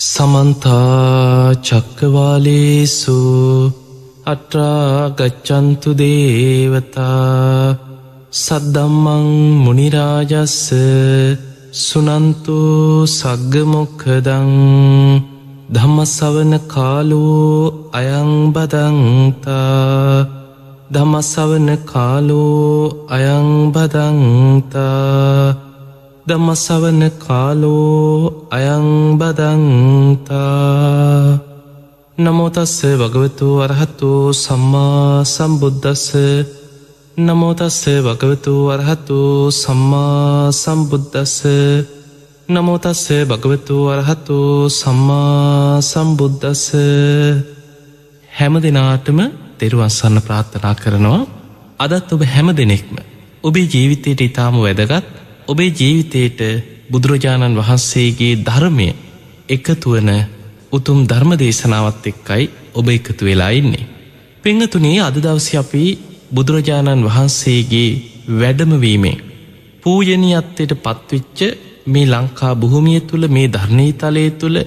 සමන්තා චක්කවාලේසු අට්‍රාගච්චන්තු දේවතා සද්දම්මං මුනිරාජස්ස සුනන්තු සග්ගමොක්කදං ධම්මසවන කාලෝ අයංබදංතා ධමසවන කාලෝ අයංබදංතා දම්මසවන කාලෝ අයංබදංතා නමෝතස්ස වගවතු අරහතු සම්මා සම්බුද්ධස්ස නමෝතස්ස වගවතු අරහතු සම්මා සම්බුද්ධස්ස නමෝතස්ස භගවතු අරහතු සම්මා සම්බුද්ධස්ස හැම දෙනාටම තෙරුවන්සන්න ප්‍රාර්ථනා කරනවා. අදත් ඔබ හැම දෙනෙක්ම ඔබේ ජීවිතයට ඉතාම වැදගත් ඔබේ ජීවිතයට බුදුරජාණන් වහන්සේගේ ධර්මය එකතුවන උතුම් ධර්ම දේශනාවත් එක්කයි ඔබ එකතු වෙලා ඉන්නේ. පෙංහතුනේ අද දවස අපි බුදුරජාණන් වහන්සේගේ වැඩමවීමේ පූජනීයත්වයට පත්විච්ච මේ ලංකා බොහොමිය තුළ මේ ධර්ණීතලය තුළ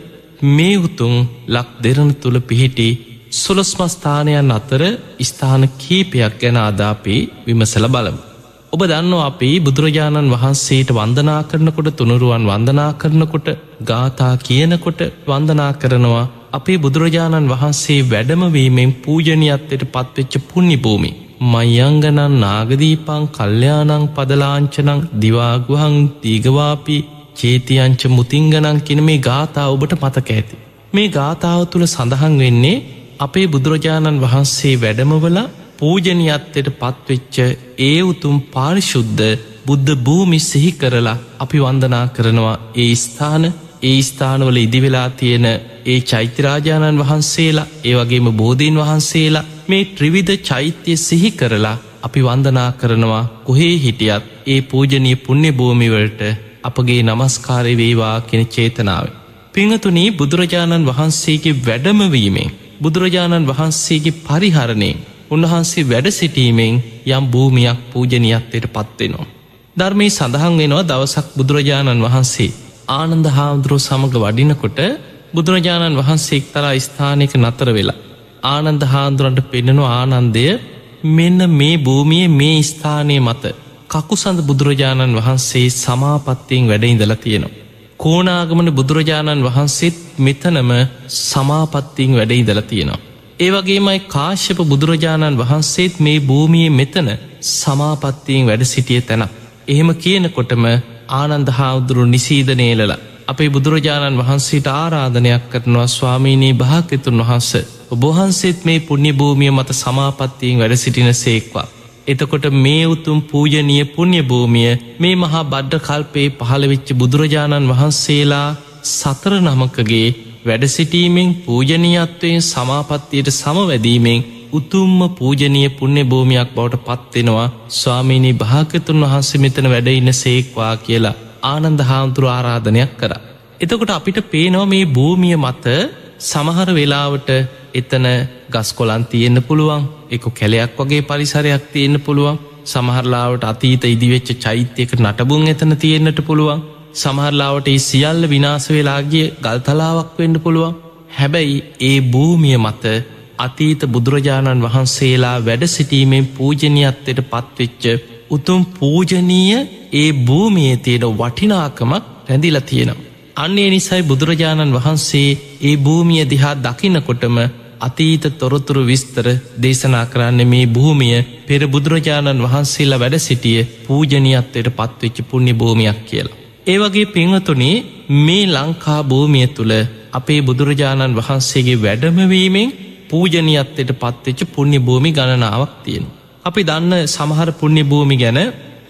මේ උතුම් ලක් දෙරන තුළ පිහිටි සුලස්මස්ථානයන් අතර ස්ථාන කීපයක් ගැන අදාපේ විමසල බලමු. ඔබ දන්නවා අපි බුදුරජාණන් වහන්සේට වන්දනා කරනකොට තුනුරුවන් වන්දනා කරනකොට ගාථා කියනකොට වන්දනා කරනවා අපේ බුදුරජාණන් වහන්සේ වැඩමවීමෙන් පූජනයත්වයට පත්වෙච්ච පුුණ්ණි භූමි. මයංගනන් නාගදීපං කල්්‍යයානං පදලාංචනං දිවාගුහං දීගවාපි චේතියංච මුතිංගනං කියන මේ ගාථා ඔබට මතක ඇති. මේ ගාථාව තුළ සඳහන් වෙන්නේ අපේ බුදුරජාණන් වහන්සේ වැඩමවලා පූජනයත්වයට පත්වෙච්ච ඒ උතුම් පාරිශුද්ධ බුද්ධ භූමි සිහි කරලා අපි වන්දනා කරනවා ඒ ස්ථාන ඒ ස්ථානවල ඉදිවෙලා තියෙන ඒ චෛත්‍යරාජාණන් වහන්සේලා ඒ වගේම බෝධීන් වහන්සේලා මේ ත්‍රිවිධ චෛත්‍යය සිහි කරලා අපි වන්දනා කරනවා කොහේ හිටියත් ඒ පූජනී පුුණ්‍ය භූමිවලට අපගේ නමස්කාරය වේවා කෙන චේතනාව. පිංහතුනී බුදුරජාණන් වහන්සේගේ වැඩමවීමෙන් බුදුරජාණන් වහන්සේගේ පරිහරණයෙන් උන්වහන්සේ වැඩ සිටීමෙන් යම් භූමියක් පූජනයත්වයට පත්වෙනවා. ධර්මී සඳහන් වෙනවා දවසක් බුදුරජාණන් වහන්සේ ආනන්ද හාමුදුරුව සමඟ වඩිනකොට බුදුරජාණන් වහන්සේ එක්තරා ස්ථානයක නතර වෙලා. ආනන්ද හාන්දුරන්ට පෙන්නනු ආනන්දය මෙන්න මේ භූමිය මේ ස්ථානය මත කකුසඳ බුදුරජාණන් වහන්සේ සමාපත්තියෙන් වැඩඉඳලා තියෙනවා. කෝනාගමන බුදුරජාණන් වහන්සේත් මෙතනම සමාපත්තියෙන් වැඩඉදලා තියෙනවා. ඒවගේමයි කාශ්‍යප බුදුරජාණන් වහන්සේත් මේ භූමිය මෙතන සමාපත්තියෙන් වැඩ සිටිය තැන. එහෙම කියනකොටම ආනන්ද හාමුදුරු නිසීදනේලල අපේ බුදුරජාණන් වහන්සේට ආරාධනයක් කරනවා ස්වාමීනී භාකතුන් වහන්ස ඔබහන්සේත් මේ පුුණ්‍ය භූමිය මත සමාපත්තියෙන් වැඩ සිටින සේක්වා. එතකොට මේ උතුම් පූජනීය පුුණ්‍ය භූමිය මේ මහා බඩ්ඩ කල්පේ පහළවෙච්ච බුදුරජාණන් වහන්සේලා සතර නමකගේ වැඩසිටීමෙන් පූජනීයත්වයෙන් සමාපත්තියට සමවැදීමෙන් උතුම්ම පූජනීය පුුණ්‍ය භූමියක් බවට පත්වෙනවා ස්වාමීණී භාකතුන් වහන්සේ මෙතන වැඩඉන්න සේක්වා කියලා ආනන්ද හාමුදුරු ආරාධනයක් කර. එතකොට අපිට පේනවා මේ භූමිය මත සමහර වෙලාවට එතන ගස් කොලන් තියෙන්න්න පුළුවන් එක කැලයක් වගේ පරිසරයක් තියෙන්න්න පුළුවන් සමහරලාවට අතීත ඉදිවෙච්ච චෛත්‍යයක නටබුන් එතන තියෙන්න්නට පුළුවන් සමහරලාවට ඒ සියල්ල විනාස වෙලාගේ ගල්තලාවක් වෙන්න පුළුවන් හැබැයි ඒ භූමිය මත අතීත බුදුරජාණන් වහන්සේලා වැඩ සිටීමෙන් පූජනයත්වයට පත්වෙච්ච උතුම් පූජනීය ඒ භූමියයේ තියෙන වටිනාකමක් රැඳිල තියෙනවා. අන්නේ නිසයි බුදුරජාණන් වහන්සේ ඒ භූමිය දිහා දකිනකොටම අතීත තොරතුරු විස්තර දේශනා කරන්න මේ භූමිය පෙර බුදුරජාණන් වහන්සේලා වැඩ සිටිය පූජනයත්වයට පත්වෙච්ච පුුණ්‍ය භූමියක් කියලා. ඒවගේ පිංහතුනේ මේ ලංකා භූමිය තුළ අපේ බුදුරජාණන් වහන්සේගේ වැඩමවීමෙන් පූජනයත්වයට පත්වෙච්ච පුුණ්‍ය භූමි ගණනාවක් තියෙන. අපි දන්න සමහර පුුණ්‍ය භූමි ගැන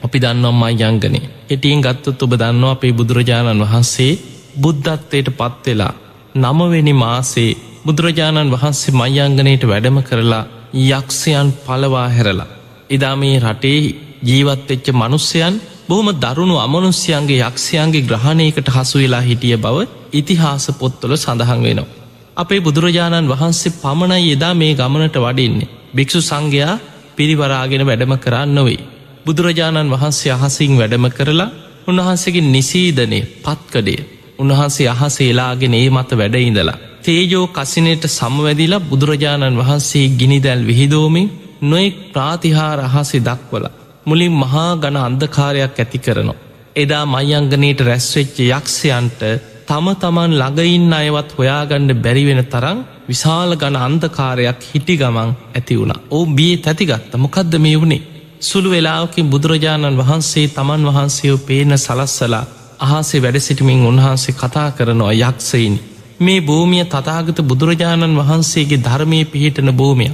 අපි දන්නම්මා යංගනේ එටියෙන් ගත්තොත් ඔබ දන්නවා අපේ බුදුරජාණන් වහන්සේ බුද්ධත්වයට පත්වෙලා නමවෙනි මාසේ බුදුරජාණන් වහන්සේ මයංගනයට වැඩම කරලා යක්ෂයන් පලවා හැරලා. එදා මේ රටේ ජීවත්වෙච්ච මනුස්්‍යයන් බොහොම දරුණු අමනුස්්‍යයන්ගේ යක්ෂයන්ගේ ග්‍රහණයකට හසු වෙලා හිටිය බව ඉතිහාස පොත්තොල සඳහන් වෙනවා. අපේ බුදුරජාණන් වහන්සේ පමණයි එදා මේ ගමනට වඩින්නේ. භික්‍ෂු සංඝයා පිරිවරාගෙන වැඩම කරන්න නොවේ. බුදුරජාණන් වහන්සේ අහසිං වැඩම කරලා උන්වහන්සේගේ නිසීදනය පත්කඩේ උන්වහන්සේ අහස එලාගෙන ඒ මත වැඩඉඳලා. තේජෝ කසිනයට සමවැදිලා බුදුරජාණන් වහන්සේ ගිනිදැල් විහිදෝමින් නොෙක් ප්‍රාතිහාර අහසේ දක්වල. මුලින් මහා ගණ අන්දකාරයක් ඇති කරනවා. එදා මයිංගනයට රැස්වෙච්ච යක්ෂයන්ට තම තමන් ළඟඉන්න අයවත් හොයාගණ්ඩ බැරිවෙන තරම් විශාල ගණ අන්දකාරයක් හිටි ගමන් ඇති වුණ ඕ බිය තැතිගත්ත මොකක්ද මේ වුණේ සුළු වෙලාවකින් බුදුරජාණන් වහන්සේ තමන් වහන්සේෝ පේන සලස්සලා අහසේ වැඩසිටිමින් උන්වහන්සේ කතා කරනවා යක්සයිනි. මේ භූමිය තතාගත බුදුරජාණන් වහන්සේගේ ධර්මය පිහිටන භූමිය.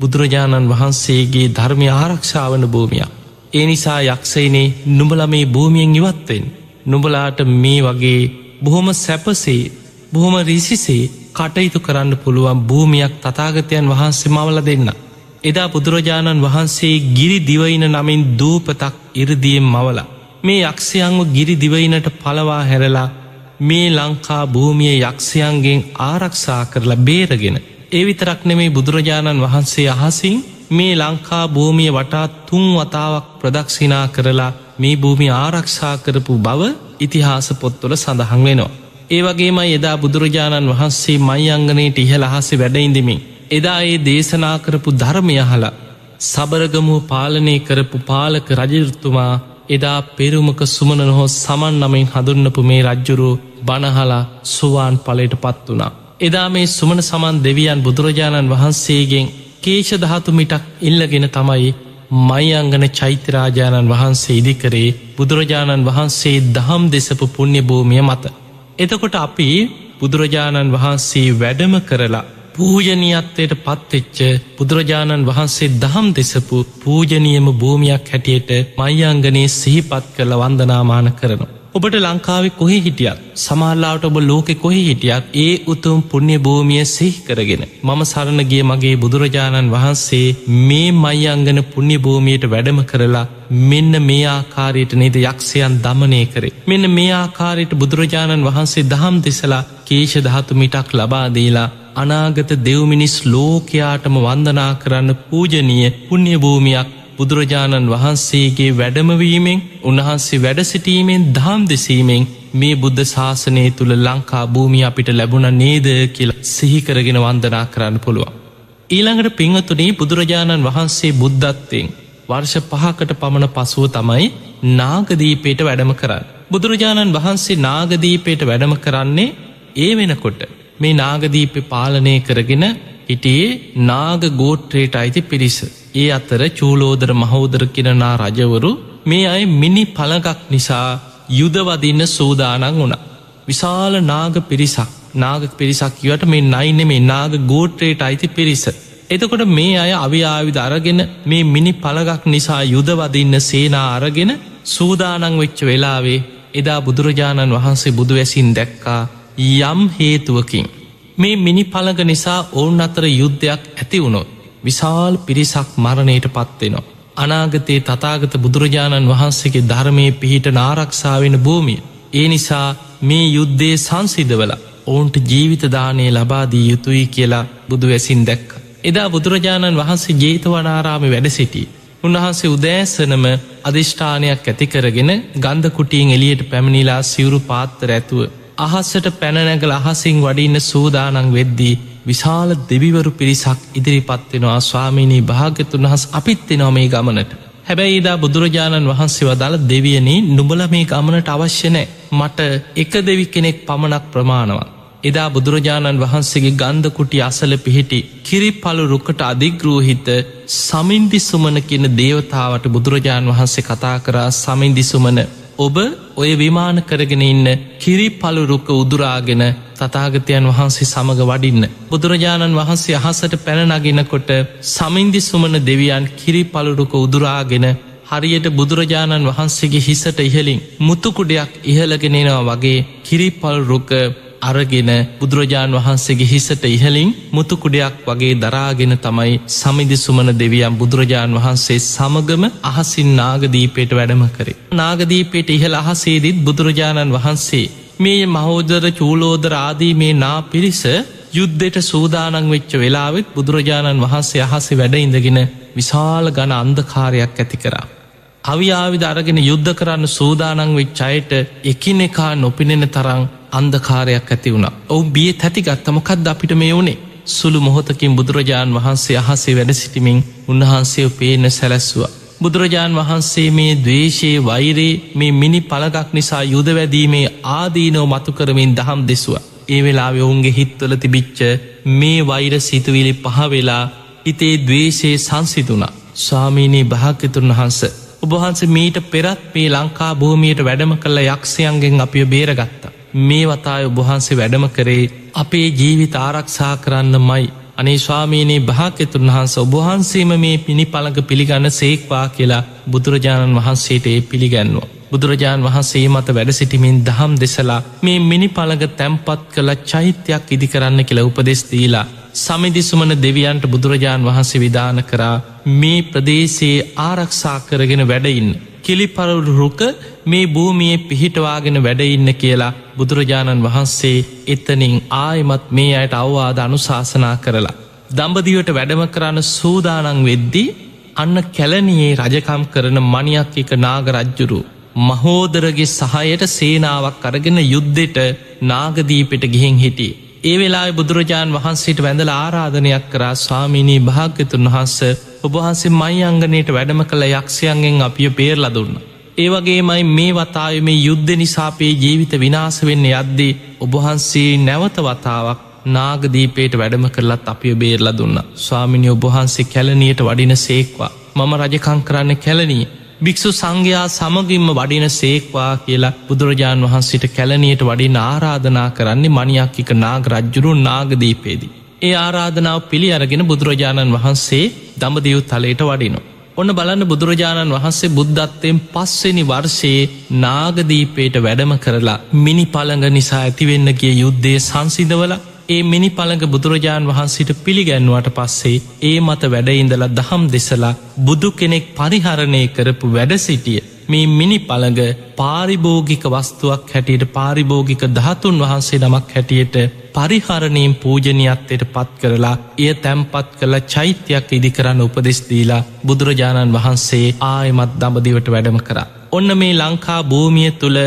බුදුරජාණන් වහන්සේගේ ධර්මය ආරක්ෂාවන භූමිය. ඒ නිසා යක්සයිනේ නුඹල මේ භූමියෙන් ඉවත්වෙන්. නුඹලාට මේ වගේ බොහොම සැපසේ බොහොම රිසිසේ කටයුතු කරන්න පුළුවන් භූමියක් තතාගතයන් වහන්සේ මවල දෙන්න. එදා බුදුරජාණන් වහන්සේ ගිරි දිවයින නමින් දූපතක් ඉරදියෙන් මවලා. මේ යක්ෂයන්ව ගිරි දිවයිනට පලවා හැරලා මේ ලංකා භූමිය යක්ෂයන්ගෙන් ආරක්ෂා කරලා බේරගෙන. ඒ විතරක් නෙමේ බුදුරජාණන් වහන්සේ අහසින් මේ ලංකා භූමිය වටා තුන් වතාවක් ප්‍රදක්ෂිනා කරලා මේ භූමි ආරක්ෂා කරපු බව ඉතිහාස පොත්වල සඳහන් වෙනවා. ඒ වගේමයි එදා බුදුරජාණන් වහන්සේ මයි අංගනයට ඉහළ අහසේ වැඩඉඳමින්. එදා ඒ දේශනා කරපු ධර්මය හලා සබරගමුව පාලනය කරපු පාලක රජතුමා එදා පෙරුමක සුමන නොහෝ සමන් නමින් හඳුන්නපු මේ රජ්ජුරු බණහලා සුවාන් පලට පත් වනා. එදා මේ සුමන සමන් දෙවියන් බුදුරජාණන් වහන්සේගෙන් කේෂ ධාතු මිටක් ඉල්ලගෙන තමයි මයිංගන චෛත්‍යරාජාණන් වහන්සේ ඉදිකරේ බුදුරජාණන් වහන්සේ දහම් දෙසපු පුුණ්‍ය භූමිය මත. එතකොට අපි බුදුරජාණන් වහන්සේ වැඩම කරලා පූජනීයත්වයට පත්වෙච්ච බුදුරජාණන් වහන්සේ දහම් දෙසපු පූජනියම භූමියක් හැටියට මයිංගනයේ සිහිපත් කළ වන්දනාමාන කරනවා. ඔබට ලංකාවේ කොහෙ හිටියත් සමල්ලාට ඔබ ලෝකෙ කොහෙ හිටියත් ඒ උතුම් පුුණ්‍ය භූමිය සිහි කරගෙන මම සරණගිය මගේ බුදුරජාණන් වහන්සේ මේ මයිංගන පුුණ්‍ය භූමියයට වැඩම කරලා මෙන්න මේ ආකාරයට නේද යක්ෂයන් දමනය කරේ. මෙන්න මේ ආකාරයට බුදුරජාණන් වහන්සේ දහම් දෙසලා කේෂ ධාතු මිටක් ලබාදීලා අනාගත දෙව්මිනිස් ලෝකයාටම වන්දනා කරන්න පූජනීය පුුණ්‍ය භූමියක් බුදුරජාණන් වහන්සේගේ වැඩමවීමෙන් උන්වහන්සේ වැඩසිටීමෙන් දහම් දෙසීමෙන් මේ බුද්ධ ශාසනය තුළ ලංකා භූමි අපිට ලැබුණ නේද කියල සිහිකරගෙන වන්දනා කරන්න පුළුවන්. ඊළඟට පිංහතුනේ බුදුරජාණන් වහන්සේ බුද්ධත්වයෙන් වර්ෂ පහකට පමණ පසුව තමයි නාගදීපේට වැඩම කරන්න. බුදුරජාණන් වහන්සේ නාගදීපේට වැඩම කරන්නේ ඒ වෙනකොට මේ නාගදීප පාලනය කරගෙන හිටියේ නාග ගෝට්‍රේට අයිති පිරිස. ඒ අතර චූලෝදර මහෝදර කිරනා රජවරු මේ අය මිනි පළගක් නිසා යුදවදින්න සූදානන් වුණ. විශාල නාග පිරිසක් නාග පිරිසක් කිවට මේ නයින මේ නාග ගෝට්‍රේට අයිති පිරිස. එතකොට මේ අය අවිආවිධ අරගෙන මේ මිනි පළගක් නිසා යුදවදින්න සේනා අරගෙන සූදානං වෙච්ච වෙලාවේ එදා බුදුරජාණන් වහන්සේ බුදුවැසින් දැක්කා යම් හේතුවකින්. මේ මිනි පළග නිසා ඔවුන් අතර යුද්ධයක් ඇති වුණොත්. විශාල් පිරිසක් මරණයට පත්වෙනවා. අනාගතයේ තතාගත බුදුරජාණන් වහන්සේගේ ධර්මය පිහිට නාරක්ෂාවෙන භූමිය. ඒ නිසා මේ යුද්ධයේ සංසිදවල ඔවුන්ට ජීවිතදානය ලබාදී යුතුයි කියලා බුදුවැසින් දැක්ක. එදා බුදුරජාණන් වහන්සේ ජේතවනාරාමි වැඩ සිටි. උන්වහන්සේ උදෑසනම අධිෂ්ඨානයක් ඇතිකරගෙන ගන්ධකුටියෙන් එලියට පැමිණිලා සිවුරු පාත්තර ඇතුව. අහස්සට පැනනැගල අහසිං වඩින්න සූදානං වෙද්දී විශාල දෙවිවරු පිරිසක් ඉදිරිපත්වෙනවා ස්වාමීණී භාගතුන් වහස් අපිත්වෙනවා මේ ගමනට. හැබැයි ඉදා බුදුරජාණන් වහන්සේ වදාළ දෙවියනී නුබල මේ ගමනට අවශ්‍යනෑ මට එක දෙවි කෙනෙක් පමණක් ප්‍රමාණවත්. එදා බුදුරජාණන් වහන්සේගේ ගන්ධකුටි අසල පිහිටි කිරිපලු රුකට අධිග්‍රෝහිත සමින්දිසුමන කියන දේවතාවට බුදුරජාණන් වහන්සේ කතා කරා සමින්දිසුමන ඔබ ඔය විමාන කරගෙන ඉන්න කිරි පලුරුක උදුරාගෙන තතාගතයන් වහන්සේ සමඟ වඩින්න. බුදුරජාණන් වහන්සේ අහසට පැනනගෙනකොට සමින්දි සුමන දෙවියන් කිරි පලුරුක උදුරාගෙන හරියට බුදුරජාණන් වහන්සේගේ හිසට ඉහලින් මුතුකුඩයක් ඉහලගෙනෙනවා වගේ කිරිපල්රුක අරගෙන බුදුරජාණන් වහන්සේගේ හිසට ඉහලින් මුතුකුඩයක් වගේ දරාගෙන තමයි සමිදි සුමන දෙවියන් බුදුරජාණන් වහන්සේ සමගම අහසින් නාගදීපයට වැඩම කරේ. නාගදීපයට ඉහළ අහසේදිත් බුදුරජාණන් වහන්සේ මේ මහෝදර චූලෝදර ආදී මේ නා පිරිස යුද්ධෙට සූදානං වෙච්ච වෙලාවෙත් බුදුරජාණන් වහන්සේ අහසේ වැඩ ඉඳගෙන විශාල ගණ අන්දකාරයක් ඇති කරා. අවියාවිධ අරගෙන යුද්ධ කරන්න සූදානං වෙච්චයට එකිනෙකා නොපිනෙන තරං අන්දකාරයක් ඇති වුණ ඔවු බිය තැති ගත්තමකක්ද අපිට මේ වුණේ සුළු මොහොතකින් බුදුරජාණන් වහන්සේ අහසේ වැඩ සිටිමින් උන්වහන්සේ පේන සැලැස්වා. බුදුරජාණන් වහන්සේ මේ දවේශයේ වෛරේ මේ මිනි පළගක් නිසා යුදවැදීමේ ආදීනෝ මතු කරමින් දහම් දෙසවා. ඒ වෙලා ඔවුන්ගේ හිත්වල තිබිච්ච මේ වෛර සිතුවිලි පහවෙලා හිතේ දවේශයේ සංසිතුුණා. ස්වාමීනී භාග්‍යතුන් වහන්ස. ඔබහන්ස මීට පෙරත් මේ ලංකා භූමියයට වැඩම කළ යක්ෂයන්ගෙන් අපිය බේරගත්තා. මේ වතාය ඔබහන්සේ වැඩම කරේ අපේ ජීවිත ආරක්ෂා කරන්න මයි. අනේ ස්වාමීනයේ භාක්‍යතුන් වහන්ස ඔබහන්සේම මේ පිණි පළඟ පිළිගන්න සේක්වා කියලා බුදුරජාණන් වහන්සේට ඒ පිළිගැන්වා. බුදුරජාණන් වහන්සේ මත වැඩ සිටිමින් දහම් දෙසලා මේ මිනි පළඟ තැම්පත් කළ චෛත්‍යයක් ඉදිකරන්න කියලා උපදෙස් දීලා සමිදිසුමන දෙවියන්ට බුදුරජාණන් වහන්සේ විධාන කරා මේ ප්‍රදේශයේ ආරක්ෂා කරගෙන වැඩඉන්න. කිලිපරවුරු රුක මේ භූමියයේ පිහිටවාගෙන වැඩඉන්න කියලා බුදුරජාණන් වහන්සේ එතනින් ආයමත් මේ අයට අවවාද අනුශාසනා කරලා. දම්බදිවට වැඩම කරන්න සූදානං වෙද්දී අන්න කැලනියේ රජකම් කරන මනියක් එක නාගරජ්ජුරු. මහෝදරගේ සහයට සේනාවක් අරගෙන යුද්ධෙට නාගදීපෙට ගිහින් හිටිය. ඒ වෙලා බුදුරජාණන් වහන්සේට වැඳල ආරාධනයක් කරා ස්වාමීනී භාග්‍යතුන් වහන්ස ඔබහන්සේ මයි අංගනයට වැඩම කළ යක්ෂයන්ගෙන් අපිය පේරල දුන්න. ඒවගේමයි මේ වතාය මේ යුද්ධ නිසාපේ ජීවිත විනාස වෙන්න යද්දී ඔබහන්සේ නැවත වතාවක් නාගදීපේට වැඩම කරලත් අපිය බේරලා දුන්න. ස්වාමිනි ඔබහන්සේ කැලනයට වඩින සේක්වා මම රජකං කරන්න කැලනී භික්‍ෂු සංඝයා සමගින්ම වඩින සේක්වා කියලා බුදුරජාණන් වහන්සිට කැලනයට වඩින ආරාධනා කරන්නේ මනියක්කික නාග රජ්ජුරු නාගදීපේදී. ඒ ආරාධනාව පිළි අරගෙන බුදුරජාණන් වහන්සේ දමදිව් තලයට වඩිනවා. ඔන්න බලන්න බුදුරජාණන් වහන්සේ බුද්ධත්වයෙන් පස්වෙනි වර්ෂයේ නාගදීපේට වැඩම කරලා මිනි පළඟ නිසා ඇතිවෙන්න කිය යුද්ධය සංසිදවල ඒ මිනි පළඟ බුදුරජාණන් වහන්සිට පිළිගැන්වට පස්සේ ඒ මත වැඩඉඳල දහම් දෙසලා බුදු කෙනෙක් පරිහරණය කරපු වැඩ සිටිය මේ මිනි පළඟ පාරිභෝගික වස්තුවක් හැටියට පාරිභෝගික දහතුන් වහන්සේ නමක් හැටියට පරිහරණයෙන් පූජනයත්තයට පත් කරලා එය තැම්පත් කළ චෛත්‍යයක් ඉදිකරන්න උපදෙස්දීලා බුදුරජාණන් වහන්සේ ආයමත් දඹදිවට වැඩම කරා. ඔන්න මේ ලංකා භූමිය තුළ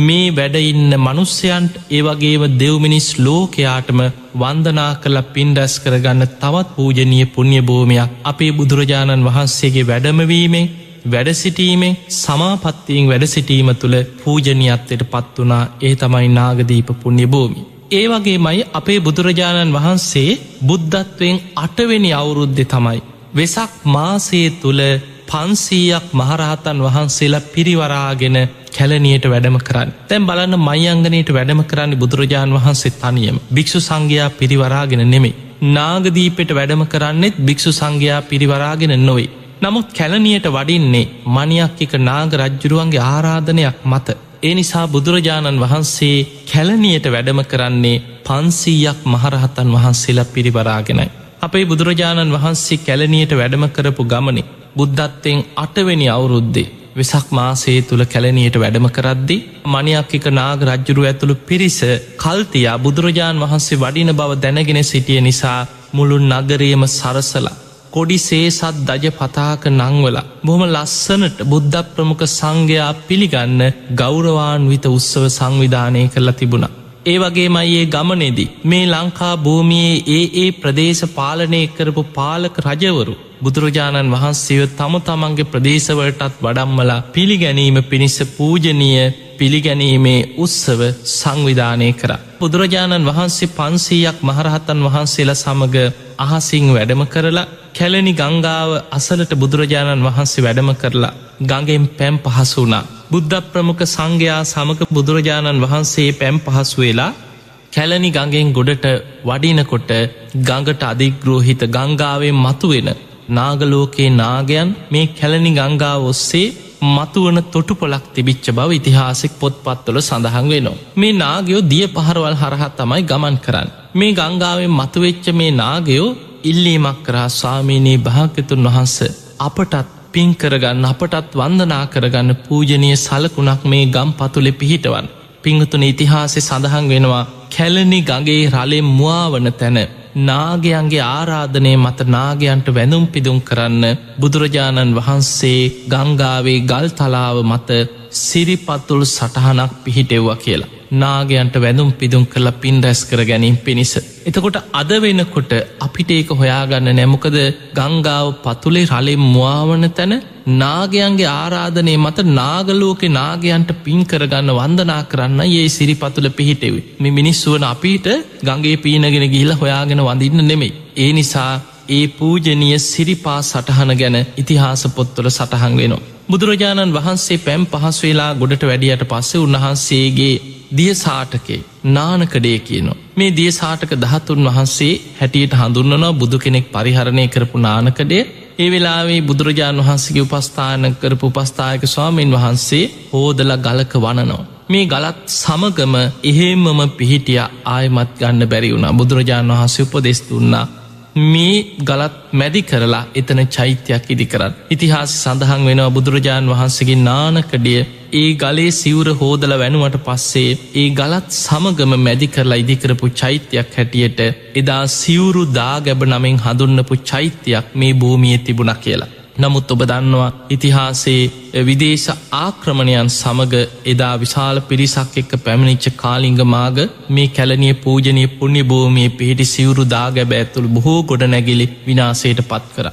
මේ වැඩඉන්න මනුස්්‍යයන්ට ඒවගේම දෙව්මිනිස් ලෝකයාටම වන්දනා කළ පින්ඩැස් කරගන්න තවත් පූජනීය පුුණ්්‍ය භූමයක් අපේ බුදුරජාණන් වහන්සේගේ වැඩමවීමෙන් වැඩසිටීමෙන් සමාපත්තියෙන් වැඩසිටීම තුළ පූජනයත්තයට පත් වනා ඒ තමයි නාගදීප පුුණ්්‍ය භූමි. ඒ වගේ මයි අපේ බුදුරජාණන් වහන්සේ බුද්ධත්වයෙන් අටවෙනි අවුරුද්ධ තමයි. වෙසක් මාසයේ තුළ පන්සීයක් මහරහතන් වහන්සේලා පිරිවරාගෙන කැලනියට වැඩම කරන්න තැන් බලන්න මයිංගනයට වැඩම කරන්න බුදුරජාණන් වහන්සේ තනියම භික්ෂු සංඝයා පිරිවරාගෙන නෙමේ. නාගදීපෙට වැඩම කරන්නෙත් භික්ෂු සංඝයා පිරිවරාගෙන නොවේ. නමුත් කැලනියට වඩින්නේ මනියක් එක නාග රජ්ජුරුවන්ගේ ආරාධනයක් මත. ඒ නිසා බුදුරජාණන් වහන්සේ කැලනියට වැඩම කරන්නේ පන්සීයක් මහරහතන් වහන්සේලා පිරිවරාගෙනයි. අපේ බුදුරජාණන් වහන්සේ කැලනියට වැඩම කරපු ගමනේ බුද්ධත්වයෙන් අටවෙනි අවුරුද්දේ වෙසක් මාසේ තුළ කැලනයට වැඩම කරද්දි මනියක් එක නාග රජ්ජුරු ඇතුළු පිරිස කල්තියා බුදුරජාණන් වහන්සේ වඩින බව දැනගෙන සිටිය නිසා මුළුන් නගරයම සරසලා. කොඩි සේසත් දජ පතාක නංවල බොහම ලස්සනට බුද්ධ ප්‍රමුඛ සංඝයා පිළිගන්න ගෞරවාන්විත උත්සව සංවිධානය කරලා තිබුණා. ඒ වගේමයිඒ ගමනෙදී මේ ලංකා භූමියයේ ඒ ඒ ප්‍රදේශ පාලනය කරපු පාලක රජවරු බුදුරජාණන් වහන්සේව තම තමන්ගේ ප්‍රදේශවලටත් වඩම්මලා පිළිගැනීම පිණිස පූජනීය පිළිගැනීමේ උත්සව සංවිධානය කර. බුදුරජාණන් වහන්සේ පන්සීයක් මහරහතන් වහන්සේලා සමඟ අහසිං වැඩම කරලා කැලනි ගංගාව අසලට බුදුරජාණන් වහන්සේ වැඩම කරලා ගඟෙන් පැම් පහසු වුණා. බුද්ධ ප්‍රමුඛ සංඝයා සමක බුදුරජාණන් වහන්සේ පැම් පහසු වෙලා කැලනි ගඟෙන් ගොඩට වඩිනකොට ගඟට අධිග්‍රෝහිත ගංගාවෙන් මතුවෙන නාගලෝකයේ නාගයන් මේ කැලනි ගංගාව ඔස්සේ මතුවන තොටු පොලක් තිබිච්ච බව ඉතිහාසෙක් පොත්පත්වල සඳහන් වෙනවා. මේ නාගයෝ දිය පහරවල් හරහත් තමයි ගමන් කරන්න. මේ ගංගාවෙන් මතුවෙච්ච මේ නාගයෝ ඉල්ලීමක් කරා ස්වාමීනී භාග්‍යතුන් වහන්ස අපටත් පින් කරගන්න අපටත් වන්දනා කරගන්න පූජනය සලකුණක් මේ ගම් පතුලෙ පිහිටවන්. පිංහතුන ඉතිහාසෙ සඳහන් වෙනවා කැලනි ගගේ රලෙ මුවාවන තැන නාගයන්ගේ ආරාධනය මත නාගයන්ට වැඳුම් පිදුම් කරන්න බුදුරජාණන් වහන්සේ ගංගාවේ ගල් තලාව මත සිරිපත්තුල් සටහනක් පිහිටෙව්වා කියලා. නාගයන්ට වැඳුම් පිදුම් කරලා පින් රැස් කර ගැනීම පිණිස. එතකොට අද වෙනකොට අපිට ඒක හොයාගන්න නැමොකද ගංගාව පතුලේ රලෙ මවාවන තැන නාගයන්ගේ ආරාධනය මත නාගලෝක නාගයන්ට පින් කරගන්න වන්දනා කරන්න ඒ සිරිපතුල පිහිටෙව. මෙ මිනිස්සුවන අපිට ගගේ පීනගෙන ගිහිල හොයාගෙන වඳන්න නෙමෙයි. ඒ නිසා ඒ පූජනීය සිරිපා සටහන ගැන ඉතිහාස පොත්තොල සටහන් වෙනවා. බුදුරජාණන් වහන්සේ පැම් පහස් වෙලා ගොඩට වැඩියට පස්සේ උන්වහන්සේගේ දිය සාටකේ නානකඩේ කියනවා. මේ දිය සාටක දහතුන් වහන්සේ හැටියට හඳුන්නනවා බුදු කෙනෙක් පරිහරණය කරපු නානකඩේ ඒ වෙලාවේ බුදුරජාණන් වහන්සේගේ උපස්ථාන කරපු උපස්ථායක ස්වාමීන් වහන්සේ හෝදල ගලක වනනවා. මේ ගලත් සමගම එහෙම්මම පිහිටිය ආයමත් ගන්න බැරි වුණ බුදුරජාණන් වහන්සේ උපදෙස් දුන්නා මේ ගලත් මැදි කරලා එතන චෛත්‍යයක් ඉදි කරත්. ඉතිහාස සඳහන් වෙනවා බුදුරජාණන් වහන්සේගේ නානකඩිය ඒ ගලේ සිවුර හෝදල වැනුවට පස්සේ ඒ ගලත් සමගම මැදි කරලා ඉදිකරපු චෛත්‍යයක් හැටියට එදා සිවුරු දා ගැබ නමින් හඳුන්නපු චෛත්‍යයක් මේ භූමිය තිබුණ කියලා. නමුත් ඔබ දන්නවා ඉතිහාසේ විදේශ ආක්‍රමණයන් සමඟ එදා විශාල පිරිසක් එක්ක පැමිණිච්ච කාලිංග මාග මේ කැලනිය පූජනය පුුණ්‍ය භූමිය පිහිටි සිවුරු දාගැබ ඇතුළ බොහෝ ගොඩ නැගිලි විනාසයට පත් කර.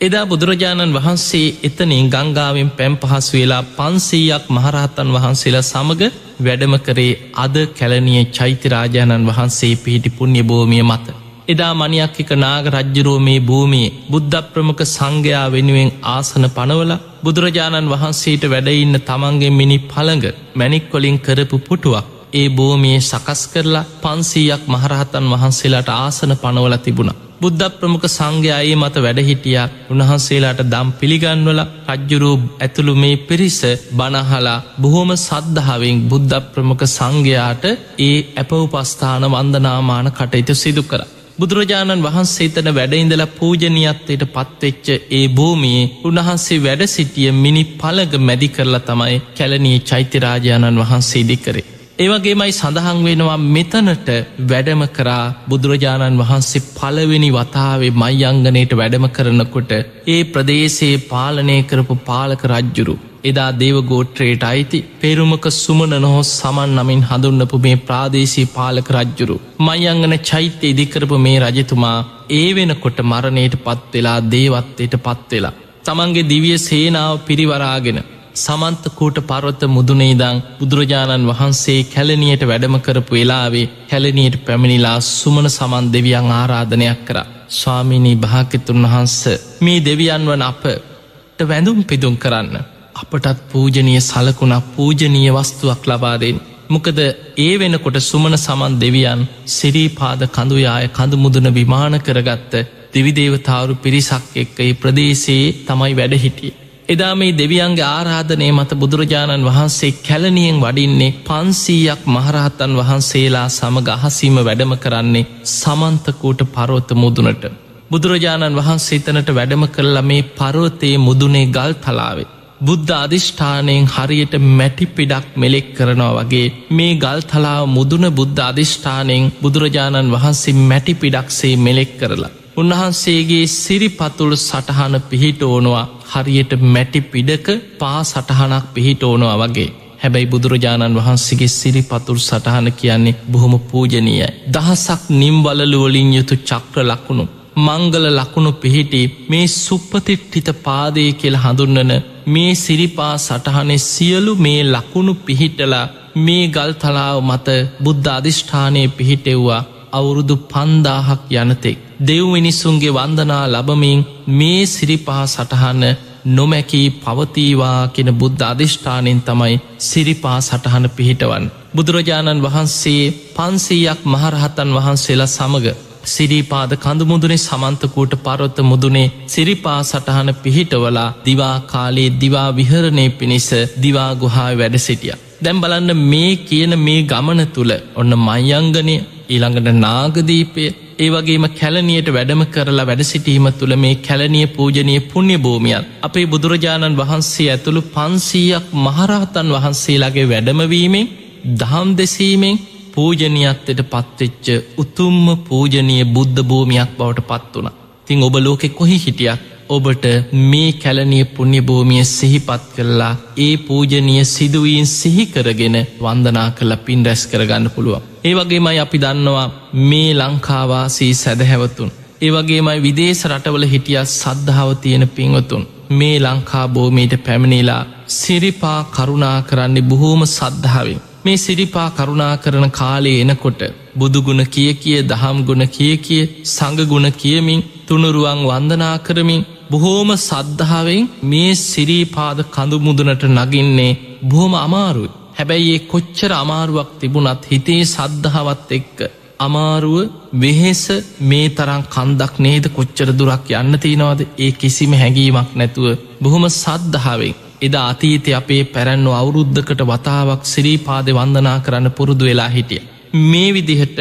එදා බුදුරජාණන් වහන්සේ එතනින් ගංගාවෙන් පැම් පහස් වෙලා පන්සීයක් මහරහතන් වහන්සේලා සමඟ වැඩම කරේ අද කැලනිය චෛත්‍යරාජාණන් වහන්සේ පිහිටි පුුණ්‍ය භූමිය මත. එදා මනියක් එක නාග රජ්ජුරෝ මේ භූමියේ බුද්ධ ප්‍රමුඛ සංඝයා වෙනුවෙන් ආසන පනවල බුදුරජාණන් වහන්සේට වැඩඉන්න තමන්ගේ මිනි පළඟ මැනික්කොලින් කරපු පුටුවක් ඒ භූමියේ සකස් කරලා පන්සීයක් මහරහතන් වහන්සේලාට ආසන පනවල තිබුණ. බුද්ධ ප්‍රමුඛ සංඝයායේ මත වැඩහිටියා උන්වහන්සේලාට දම් පිළිගන්වල රජ්ජුරූ ඇතුළු මේ පිරිස බනහලා බොහෝම සද්ධාවෙන් බුද්ධ ප්‍රමුඛ සංඝයාට ඒ ඇපවපස්ථාන වන්දනාමාන කටයුතු සිදු කර. බුදුරජාණන් වහන්සේ තන වැඩඉඳල පූජනීයත්වයට පත්වෙච්ච ඒ භූමියේ උන්වහන්සේ වැඩ සිටිය මිනි පළග මැදි කරලා තමයි කැලනී චෛත්‍යරාජාණන් වහන්සේ ඉදිකරේ. ඒවගේමයි සඳහන් වෙනවා මෙතනට වැඩම කරා බුදුරජාණන් වහන්සේ පළවෙනි වතාවේ මයිංගනයට වැඩම කරනකොට ඒ ප්‍රදේශයේ පාලනය කරපු පාලක රජ්ජුරු එදා දේවගෝට්‍රේට අයිති පෙරුමක සුමන නොහොස් සමන් නමින් හඳුන්නපු මේ ප්‍රාදේශී පාලක රජ්ජුරු. මයංගන චෛත්‍ය ඉදිකරපු මේ රජතුමා ඒ වෙනකොට මරණයට පත්වෙලා දේවත්වයට පත්වෙලා. තමන්ගේ දිවිය සේනාව පිරිවරාගෙන සමන්තකූට පරවත මුදුනේදං බුදුරජාණන් වහන්සේ කැලනියට වැඩම කරපු වෙලාවේ කැලනියට පැමිණිලා සුමන සමන් දෙවියන් ආරාධනයක් කර. ස්වාමිනී භාකිතුන් වහන්ස මේ දෙවියන් වන අපට වැඳුම් පිදුම් කරන්න. අපටත් පූජනය සලකුණක් පූජනීය වස්තුවක් ලබාදෙන්. මොකද ඒ වෙනකොට සුමන සමන් දෙවියන් සිරීපාද කඳුයාය කඳු මුදුන විමාන කරගත්ත දෙවිදේවතාවරු පිරිසක් එක්ක ඒ ප්‍රදේශයේ තමයි වැඩහිටිය. එදා මේ දෙවියන්ගේ ආරාධනය මත බුදුරජාණන් වහන්සේ කැලනියෙන් වඩින්නේ පන්සීයක් මහරහතන් වහන්සේලා සමග අහසීම වැඩම කරන්නේ සමන්තකූට පරවත මුදුනට. බුදුරජාණන් වහන්සේ තනට වැඩම කරලා මේ පරවතයේ මුදුනේ ගල් තලාවේ. බුද්ධ අධිෂ්ඨානයෙන් හරියට මැටි පිඩක් මෙලෙක් කරනවා වගේ මේ ගල් තලාව මුදුන බුද්ධ අධිෂ්ඨානයෙන් බුදුරජාණන් වහන්සේ මැටි පිඩක්සේ මෙලෙක් කරලා. උන්වහන්සේගේ සිරිපතුළු සටහන පිහිට ඕනවා හරියට මැටි පිඩක පා සටහනක් පිහිට ඕනවා වගේ. හැබැයි බුදුරජාණන් වහන්සේගේ සිරි පතුර සටහන කියන්නේ බොහොම පූජනීය. දහසක් නිම්වලලුවලින් යුතු චක්‍ර ලකුණු. මංගල ලකුණු පිහිටි මේ සුප්පතිට්ටිත පාදය කියල හඳුන්නන මේ සිරිපා සටහනේ සියලු මේ ලකුණු පිහිටලා මේ ගල් තලාව මත බුද්ධ අධිෂ්ඨානය පිහිටෙව්වා අවුරුදු පන්දාහක් යනතෙක්. දෙව් මිනිස්සුන්ගේ වන්දනා ලබමින් මේ සිරිපා සටහන්න නොමැකී පවතීවා කෙන බුද්ධ අධිෂ්ඨානෙන් තමයි සිරිපා සටහන පිහිටවන්. බුදුරජාණන් වහන්සේ පන්සීයක් මහරහතන් වහන්සේලා සමඟ සිරිපාද කඳුමුදුනේ සමන්තකූට පරොත්ත මුදුනේ සිරිපා සටහන පිහිටවලා දිවා කාලේ දිවා විහරණය පිණිස දිවා ගුහා වැඩ සිටිය. දැම් බලන්න මේ කියන මේ ගමන තුළ ඔන්න මයංගනය ඊළඟට නාගදීපය ඒවගේම කැලනියට වැඩම කරලා වැඩ සිටීම තුළ මේ කැලනිය පූජනය පුුණ්‍ය භූමියන් අපේ බුදුරජාණන් වහන්සේ ඇතුළු පන්සීයක් මහරහතන් වහන්සේලාගේ වැඩමවීමෙන් දහම් දෙසීමෙන් පූජනයත්තයට පත්වෙච්ච උතුම්ම පූජනය බුද්ධ භූමියක් බවට පත් වුණ. තිං ඔබ ලෝකෙ කොහි හිටියක් ඔබට මේ කැලනිය පුුණ්‍යභූමිය සිහිපත් කරලා ඒ පූජනීය සිදුවීන් සිහිකරගෙන වන්දනා කළ පින් රැස් කරගන්න පුළුවන්. ඒ වගේමයි අපි දන්නවා මේ ලංකාවාසී සැදහැවතුන්. ඒ වගේමයි විදේශ රටවල හිටිය සද්ධාව තියෙන පින්වතුන්. මේ ලංකා බෝමීට පැමිණිලා සිරිපා කරුණා කරන්නේ බොහෝම සද්ධාවෙන්. මේ සිරිපා කරුණා කරන කාලේ එනකොට බුදුගුණ කිය කිය දහම් ගුණ කිය කිය සඟගුණ කියමින් තුනුරුවන් වන්දනා කරමින් බොහෝම සද්ධාවෙන් මේ සිරීපාද කඳුමුදුනට නගින්නේ බොහොම අමාරුයි. හැබැයි ඒ කොච්චර අමාරුවක් තිබුණත් හිතේ සද්ධාවත් එක්ක. අමාරුව වෙහෙස මේ තරම් කන්දක් නේද කොච්චර දුරක් යන්න තියෙනවාද ඒ කිසිම හැඟීමක් නැතුව බොහොම සද්ධාවෙන් එදා අතීතය අපේ පැරැන්නු අවුරුද්ධකට වතාවක් සිරීපාද වන්දනා කරන්න පුරුදු වෙලා හිටිය. මේ විදිහට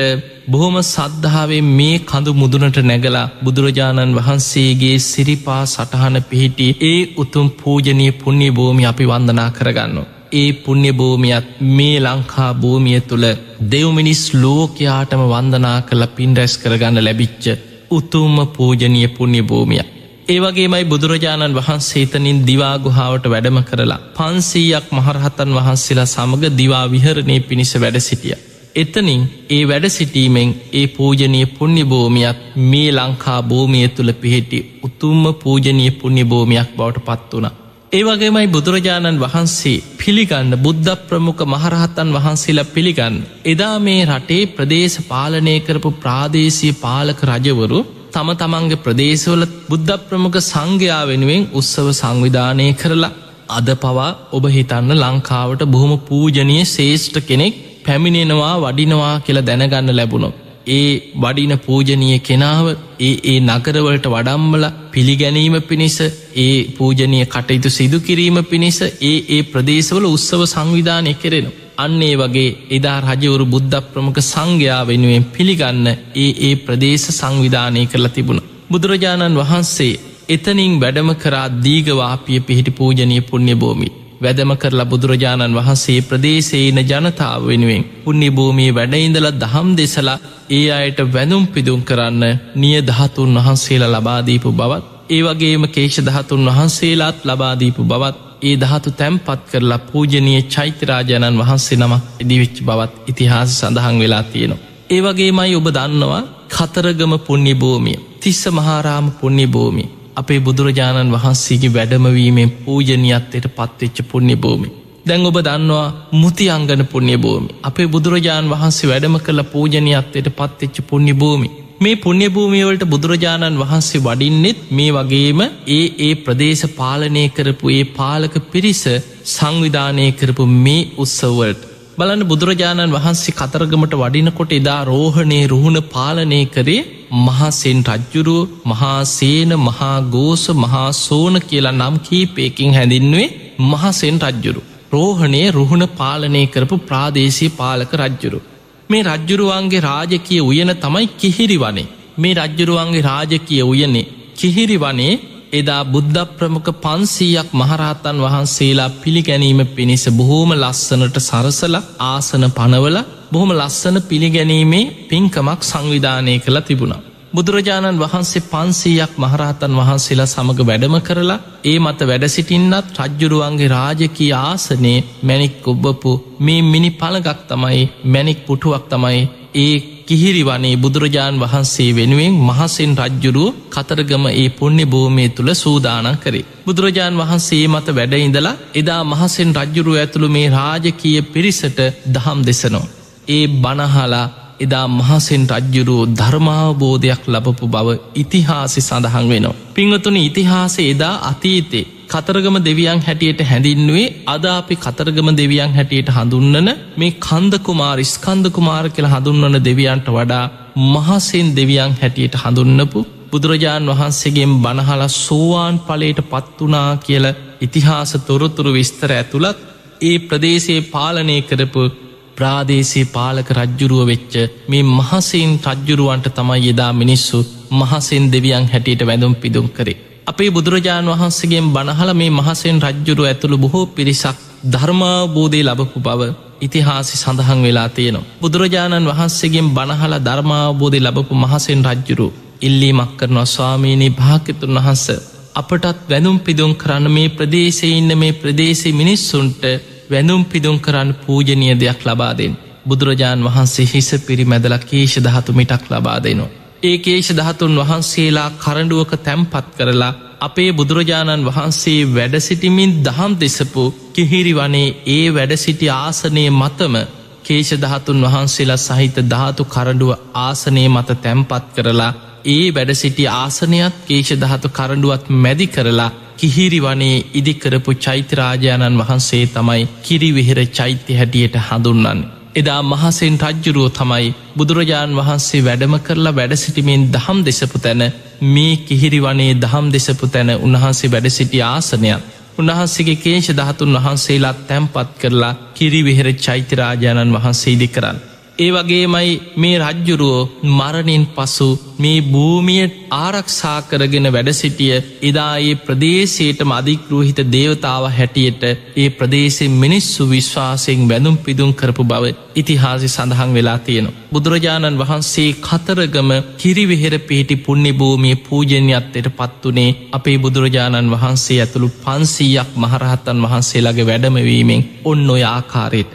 බොහොම සද්ධාවේ මේ කඳු මුදුනට නැගලා බුදුරජාණන් වහන්සේගේ සිරිපා සටහන පිහිටි ඒ උතුම් පූජනී පුුණ්‍ය භූමි අපි වන්දනා කරගන්න. ඒ පුුණ්‍ය භූමියත් මේ ලංකා භූමිය තුළ දෙව්මිනිස් ලෝකයාටම වන්දනා කළ පින් රැස් කරගන්න ලැබිච්ච උතුම්ම පූජනය පුුණ්‍ය භූමියක්. ඒවගේමයි බුදුරජාණන් වහන්සේතනින් දිවාගුහාාවට වැඩම කරලා පන්සීයක් මහරහතන් වහන්සේලා සමඟ දිවා විහරණය පිණිස වැඩ සිටිය. එතනින් ඒ වැඩ සිටීමෙන් ඒ පූජනය පුුණ්‍ය භූමියත් මේ ලංකා භූමිය තුළ පිහිටි උතුම්ම පූජනය පුුණ්‍ය භූමියක් බවට පත් වුණ. ඒවගේමයි බුදුරජාණන් වහන්සේ පිළිගන්න බුද්ධ ප්‍රමුඛ මහරහතන් වහන්සේලා පිළිගන්න. එදා මේ රටේ ප්‍රදේශ පාලනය කරපු ප්‍රාදේශී පාලක රජවරු තම තමන්ගේ ප්‍රදේශවල බුද්ධ ප්‍රමුඛ සංඝයා වෙනුවෙන් උත්සව සංවිධානය කරලා අද පවා ඔබ හිතන්න ලංකාවට බොහොම පූජනය ශේෂ්ඨ කෙනෙක් පැමිණෙනවා වඩිනවා කියලා දැනගන්න ලැබුණො. ඒ වඩින පූජනය කෙනාව ඒ ඒ නගරවලට වඩම්මල පිළිගැනීම පිණිස ඒ පූජනය කටයුතු සිදු කිරීම පිණිස ඒ ඒ ප්‍රදේශවල උත්සව සංවිධානය කෙරෙනවා. අන්නේ වගේ එදා රජවරු බුද්ධ ප්‍රමුඛ සංඝයා වෙනුවෙන් පිළිගන්න ඒ ඒ ප්‍රදේශ සංවිධානය කරලා තිබුණ. බුදුරජාණන් වහන්සේ එතනින් වැඩම කරා දීගවාපිය පිහිටි පූජනය පුුණ්‍ය භූමි. වැදම කරලා බුදුරජාණන් වහන්සේ ප්‍රදේශේන ජනතාව වෙනුවෙන් පුුණ්‍ය භූමී වැඩඉඳල දහම් දෙසලා ඒ අයට වැදුම් පිදුම් කරන්න නිය දහතුන් වහන්සේලා ලබාදීපු බවත් ඒ වගේම කේෂ දහතුන් වහන්සේලාත් ලබාදීපු බවත් ඒ දහතු තැම්පත් කරලා පූජනය චෛත්‍යරාජාණන් වහන්සේ නමක් ඉදිවිච්ච බවත් ඉතිහාස සඳහන් වෙලා තියෙනවා. ඒ වගේමයි ඔබ දන්නවා කතරගම පුුණ්‍ය භූමිය තිස්ස මහාරාම පුුණ්‍ය භූමි අපේ බුදුරජාණන් වහන්සේගේ වැඩමවීමෙන් පූජනයත්තයට පත්වෙච්ච පුුණ්‍ය භූමි. දැන් ඔබ දන්නවා මුති අංගන පුුණ්‍ය භූමි අපේ බුදුරජාණන් වහන්සේ වැඩම කළ පූජනයත්තයට පත්වෙච්ච පුුණ්‍ය භූමි මේ පුුණ්‍යභූමියවලට බුදුරජාණන් වහන්සේ වඩින්නෙත් මේ වගේම ඒ ඒ ප්‍රදේශ පාලනය කරපු ඒ පාලක පිරිස සංවිධානය කරපු මේ උත්සවවලට. බලන්න බුදුරජාණන් වහන්සේ කතරගමට වඩිනකොට එදා රෝහණේ රුහුණ පාලනය කරේ මහසෙන් රජ්ජුරුව මහාසේන මහාගෝස මහා සෝන කියලා නම් කීපයකින් හැඳින්වේ මහසෙන් රජ්ජුරු. රෝහණය රුහුණ පාලනය කරපු ප්‍රාදේශී පාලක රජ්ජුරු. මේ රජ්ජුරුවන්ගේ රාජකිය උයන තමයි කිහිරි වනේ මේ රජ්ජුරුවන්ගේ රාජකිය උයනේ කිහිරි වනේ එදා බුද්ධ ප්‍රමුඛ පන්සීයක් මහරහතන් වහන්සේලා පිළිගැනීම පිණිස බොහෝම ලස්සනට සරසල ආසන පනවල බොහොම ලස්සන පිළිගැනීමේ පින්කමක් සංවිධානය කළ තිබුණා. බුදුරජාණන් වහන්සේ පන්සීයක් මහරහතන් වහන්සේලා සමඟ වැඩම කරලා ඒ මත වැඩසිටින්නත් රජ්ජුරුවන්ගේ රාජකී ආසනේ මැනික් ඔබ්බපු මේ මිනි පළගක් තමයි මැනික් පුටුවක් තමයි ඒ කිහිරි වනේ බුදුරජාණන් වහන්සේ වෙනුවෙන් මහසෙන් රජ්ජුරුව කතරගම ඒ පුුණ්‍ය භූමය තුළ සූදානන් කරේ. බුදුරජාණන් වහන්සේ මත වැඩඉඳලා එදා මහසෙන් රජ්ජුරුව ඇතුළු මේ රාජකීය පිරිසට දහම් දෙසනෝ. ඒ බණහලා එදා මහසෙන් රජ්ජුරුවෝ ධර්මාවබෝධයක් ලබපු බව ඉතිහාසි සඳහන් වෙනවා. පිංවතුනි ඉතිහාස එදා අතීතේ කතරගම දෙවියන් හැටියට හැඳින්නුවේ අද අපි කතරගම දෙවියන් හැටියට හඳුන්නන මේ කන්දකුමාර ස්කන්දකුමාර කියලා හඳුන්වන දෙවියන්ට වඩා මහසෙන් දෙවියන් හැටියට හඳුන්නපු බුදුරජාණන් වහන්සේගෙන් බණහල සෝවාන් පලට පත්වනා කියල ඉතිහාස තොරතුරු විස්තර ඇතුළත් ඒ ප්‍රදේශයේ පාලනය කරපු ප්‍රාදේශී පාලක රජ්ජුරුව වෙච්ච මේ මහසීන් රජ්ජුරුවන්ට තමයි යෙදා මිනිස්සු මහසෙන් දෙවියන් හැටියට වැඳුම් පිදුම් කරේ. අපේ බුදුරජාණන් වහන්සේගෙන් බණහල මේ මහසෙන් රජ්ජුරු ඇතුළු බොහෝ පිරිසක් ධර්මාබෝධය ලබපු බව ඉතිහාසි සඳහන් වෙලා තියෙනවා. බුදුරජාණන් වහන්සේගෙන් බණහල ධර්මාබෝධය ලබපු මහසෙන් රජ්ජුරු ඉල්ලීමක් කරනවා ස්වාමීණී භාකතුන් වහන්ස අපටත් වැඳුම් පිදුම් කරන්න මේ ප්‍රදේශය ඉන්න මේ ප්‍රදේශි මිනිස්සුන්ට වැඳුම් පිදුම් කරන්න පූජනය දෙයක් ලබා දෙෙන්. බුදුරජාණන් වහන්සේ හිස පිරි මැදල කේෂ දහතු මිටක් ලබා දෙනවා. ඒ කේෂ දහතුන් වහන්සේලා කරඩුවක තැම්පත් කරලා අපේ බුදුරජාණන් වහන්සේ වැඩසිටිමින් දහම් දෙසපු කිහිරි වනේ ඒ වැඩසිටි ආසනය මතම කේෂ දහතුන් වහන්සේලා සහිත ධාතු කරඩුව ආසනය මත තැම්පත් කරලා ඒ වැඩසිටි ආසනයත් කේෂ දහතු කරඩුවත් මැදි කරලා කිහිරි වනේ ඉදිකරපු චෛත්‍යරාජාණන් වහන්සේ තමයි කිරිවිහෙර චෛත්‍ය හැටියට හඳුන්නන්නේ. එදා මහසෙන් රජ්ජුරුව තමයි බුදුරජාණන් වහන්සේ වැඩම කරලා වැඩසිටිමෙන් දහම් දෙසපු තැන මේ කිහිරි වනේ දහම් දෙසපු තැන උන්වහන්සේ වැඩසිටි ආසනයක් උන්වහන්සේගේ කේෂ දහතුන් වහන්සේලාත් තැම්පත් කරලා කිරිවිහෙර චෛත්‍යරාජාණන් වහන්සේ ඉදි කරන්න. ඒ වගේමයි මේ රජ්ජුරුවෝ මරණින් පසු මේ භූමිය ආරක්ෂා කරගෙන වැඩසිටිය එදායේ ප්‍රදේශයට මධිකරූහිත දේවතාව හැටියට ඒ ප්‍රදේශෙන් මිනිස්සු විශ්වාසයෙන් වැඳුම් පිදුම් කරපු බව ඉතිහාසි සඳහන් වෙලා තියෙනවා. බුදුරජාණන් වහන්සේ කතරගම කිරිවිහෙර පිහිටි පුුණ්‍ය භූමිය පූජනයත්තයට පත්වනේ අපේ බුදුරජාණන් වහන්සේ ඇතුළු පන්සීයක් මහරහත්තන් වහන්සේලාගේ වැඩමවීමෙන් ඔන්න ඔය ආකාරයට.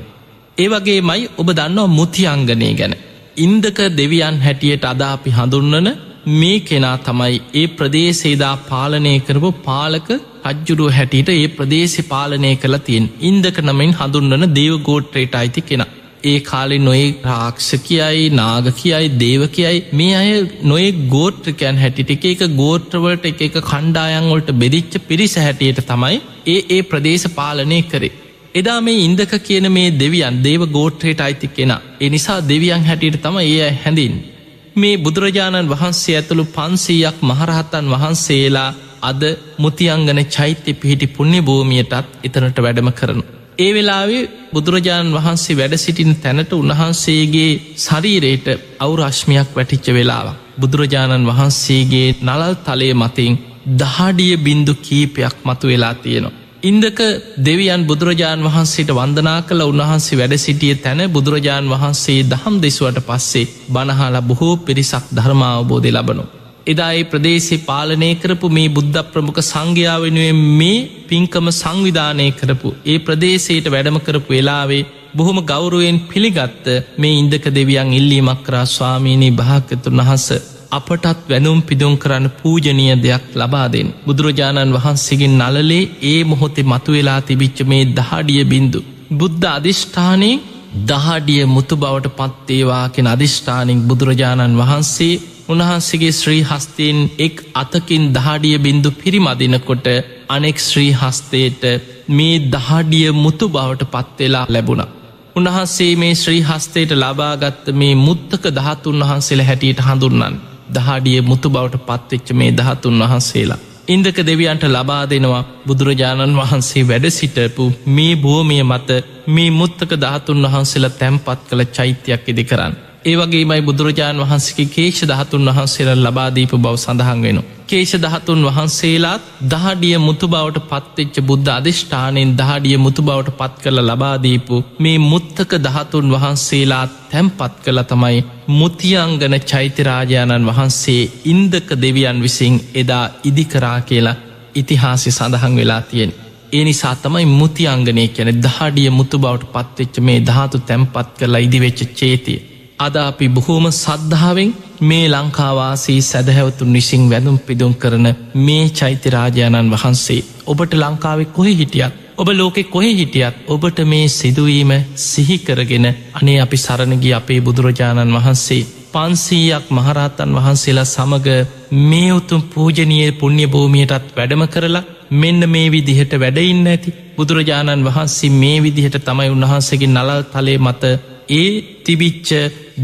ඒ වගේ මයි ඔබ දන්නවා මුතියංගනය ගැන. ඉන්දක දෙවියන් හැටියට අදාපි හඳුන්නන මේ කෙනා තමයි ඒ ප්‍රදේශේදා පාලනය කරපු පාලක රජ්ජුරුව හැටියට ඒ ප්‍රදේශ පාලනය කළ තියෙන් ඉන්දක නමෙන් හඳුන්නන දේව ගෝට්‍රේට අයිති කෙන. ඒ කාලෙ නොේ රාක්ෂ කියයි නාග කියයි දේව කියයි මේ අය නොේ ගෝත්‍රිකයන් හැටිට එක එක ගෝත්‍රවලට එක එක කණ්ඩායන්වලට බෙදිච්ච පිරිස හැටියට තමයි ඒ ඒ ප්‍රදේශ පාලනය කරේ. එදා මේ ඉන්දක කියන මේ දෙවියන් දේව ගෝට්‍රේට අයිති කෙන එනිසා දෙවියන් හැටියට තම ඒ හැඳින්. මේ බුදුරජාණන් වහන්සේ ඇතුළු පන්සීයක් මහරහත්තන් වහන්සේලා අද මුතියංගන චෛත්‍ය පිහිටි පුුණ්‍ය භූමියටත් එතනට වැඩම කරනු. ඒ වෙලාවේ බුදුරජාණන් වහන්සේ වැඩ සිටින තැනට උන්වහන්සේගේ ශරීරයට අවුරශ්මියක් වැටිච්ච වෙලාව. බුදුරජාණන් වහන්සේගේ නලල් තලය මතින් දහඩිය බින්දු කීපයක් මතු වෙලා තියෙනවා. ඉන්දක දෙවියන් බුදුරජාණන් වහන්සේට වන්දනා කළ උන්වහන්සේ වැඩ සිටිය තැන බුදුරජාණන් වහන්සේ දහම් දෙසුවට පස්සේ බණහාලා බොහෝ පිරිසක් ධර්මාවබෝධය ලබනු. එදා ඒ ප්‍රදේශේ පාලනය කරපු මේ බුද්ධ ප්‍රමුඛ සංඝයා වෙනුවෙන් මේ පින්කම සංවිධානය කරපු ඒ ප්‍රදේශයට වැඩම කරපු වෙලාවේ බොහොම ගෞරුවෙන් පිළිගත්ත මේ ඉන්දක දෙවියන් ඉල්ලීමක් කරා ස්වාමීණී භාකතුන් වහස අපටත් වැනුම් පිදුම් කරන්න පූජනීය දෙයක් ලබාදෙන්. බුදුරජාණන් වහන්සේගෙන් නලලේ ඒ මොහොතේ මතුවෙලා තිබිච්ච මේ දහඩිය බින්දු. බුද්ධ අධිෂ්ඨානයෙන් දහඩිය මුතු බවට පත්තේවාකෙන අධිෂ්ඨානින් බුදුරජාණන් වහන්සේ උන්වහන්සේගේ ශ්‍රී හස්තයෙන් එක් අතකින් දහඩිය බින්දු පිරිමදිනකොට අනෙක් ශ්‍රී හස්තයට මේ දහඩිය මුතු බවට පත්වෙලා ලැබුණ. උන්වහන්සේ මේ ශ්‍රී හස්තයට ලබාගත්ත මේ මුත්තක දහතුන් වහන්සේල හැටියට හඳුන්නන්න. දහඩිය මුතු බවට පත්වෙච්ච මේ දහතුන් වහන්සේලා. ඉන්දක දෙවියන්ට ලබා දෙනවා බුදුරජාණන් වහන්සේ වැඩ සිටපු මේ භූමිය මත මේ මුත්තක ධාතුන් වහන්සේලා තැම්පත් කළ චෛත්‍යයක් ඉදි කරන්න. ඒවගේමයි බුදුරජාණන් වහන්සේගේ කේෂ දහතුන් වහන්සේලා ලබාදීප බව සඳහන් වෙන. කේෂ දහතුන් වහන්සේලාත් දහඩිය මුතු බවට පත්වෙච්ච බුද්ධ අධිෂ්ඨානයෙන් දහඩිය මුතු බවට පත් කළ ලබාදීපු මේ මුත්තක දහතුන් වහන්සේලා තැම්පත් කළ තමයි මුතියංගන චෛත්‍යරාජාණන් වහන්සේ ඉන්දක දෙවියන් විසින් එදා ඉදිකරා කියලා ඉතිහාසි සඳහන් වෙලා තියෙන්. ඒ නිසා තමයි මුතියංගනය කියන දහඩිය මුතු බවට පත්වෙච්ච මේ ධාතු තැම්පත් කරලා ඉදිවෙච්ච චේතිය. අද අපි බොහෝම සද්ධාවෙන් මේ ලංකාවාසී සැදහැවතුන් විසින් වැදුම් පිදුම් කරන මේ චෛත්‍යරාජාණන් වහන්සේ. ඔබට ලංකාවෙ කොහෙ හිටියත් ඔබ ලෝකෙ කොහෙ හිටියත් ඔබට මේ සිදුවීම සිහිකරගෙන අනේ අපි සරණගි අපේ බුදුරජාණන් වහන්සේ පන්සීයක් මහරහතන් වහන්සේලා සමඟ මේ උතුම් පූජනීය පුුණ්‍ය භූමියටත් වැඩම කරලා මෙන්න මේ විදිහට වැඩඉන්න ඇති. බුදුරජාණන් වහන්සේ මේ විදිහට තමයි උන්වහන්සේගේ නලල් තලේ මත ඒ තිබිච්ච